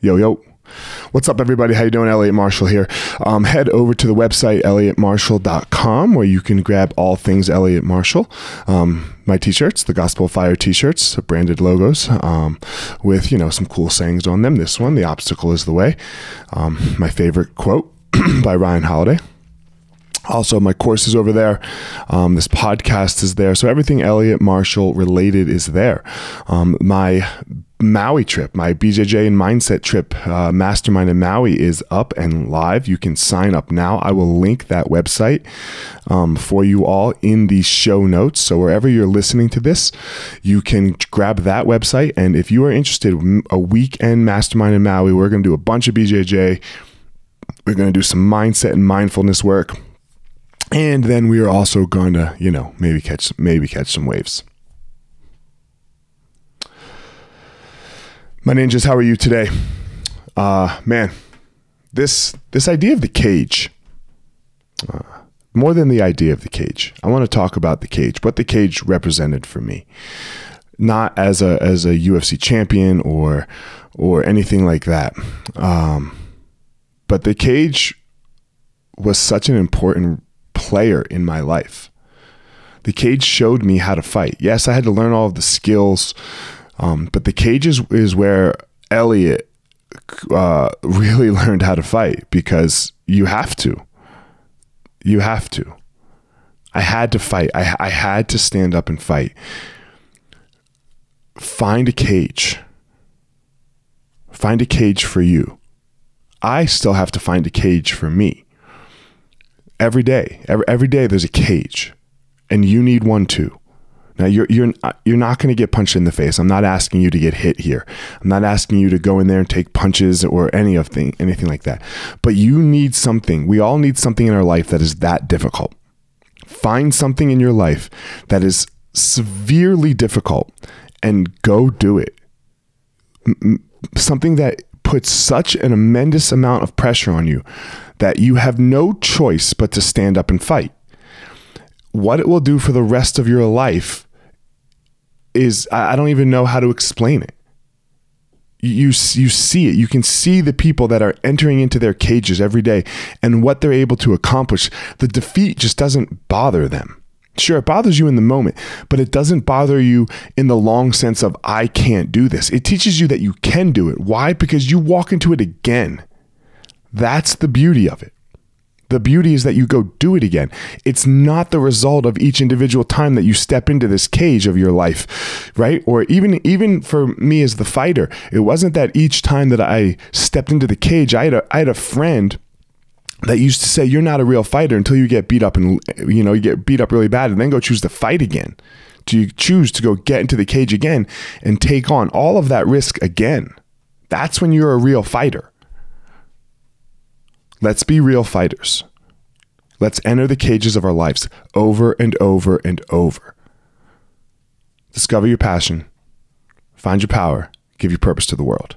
Yo, yo. What's up, everybody? How you doing? Eliot Marshall here. Um, head over to the website, eliotmarshall.com, where you can grab all things Eliot Marshall. Um, my t-shirts, the Gospel of Fire t-shirts, branded logos, um, with, you know, some cool sayings on them. This one, the obstacle is the way. Um, my favorite quote by Ryan Holiday. Also, my course is over there. Um, this podcast is there. So everything Eliot Marshall related is there. Um, my Maui trip, my BJJ and mindset trip, uh, mastermind in Maui is up and live. You can sign up now. I will link that website um, for you all in the show notes. So wherever you're listening to this, you can grab that website. And if you are interested, a weekend mastermind in Maui, we're going to do a bunch of BJJ. We're going to do some mindset and mindfulness work and then we are also going to, you know, maybe catch maybe catch some waves. My ninjas, how are you today? Uh, man, this this idea of the cage. Uh, more than the idea of the cage, I want to talk about the cage. What the cage represented for me, not as a as a UFC champion or or anything like that. Um, but the cage was such an important player in my life. The cage showed me how to fight. Yes, I had to learn all of the skills, um, but the cage is, is where Eliot uh, really learned how to fight because you have to. You have to. I had to fight. I, I had to stand up and fight. Find a cage. Find a cage for you. I still have to find a cage for me every day. Every, every day there's a cage, and you need one too. Now you're you're uh, you're not going to get punched in the face. I'm not asking you to get hit here. I'm not asking you to go in there and take punches or any of thing anything like that. But you need something. We all need something in our life that is that difficult. Find something in your life that is severely difficult and go do it. Something that puts such an immense amount of pressure on you that you have no choice but to stand up and fight. What it will do for the rest of your life is I don't even know how to explain it. You you see it. You can see the people that are entering into their cages every day and what they're able to accomplish. The defeat just doesn't bother them. Sure, it bothers you in the moment, but it doesn't bother you in the long sense of, I can't do this. It teaches you that you can do it. Why? Because you walk into it again. That's the beauty of it. The beauty is that you go do it again. It's not the result of each individual time that you step into this cage of your life, right? Or even even for me as the fighter, it wasn't that each time that I stepped into the cage, I had a, I had a friend that used to say you're not a real fighter until you get beat up and you know you get beat up really bad and then go choose to fight again. Do you choose to go get into the cage again and take on all of that risk again? That's when you're a real fighter. Let's be real fighters. Let's enter the cages of our lives over and over and over. Discover your passion, find your power, give your purpose to the world.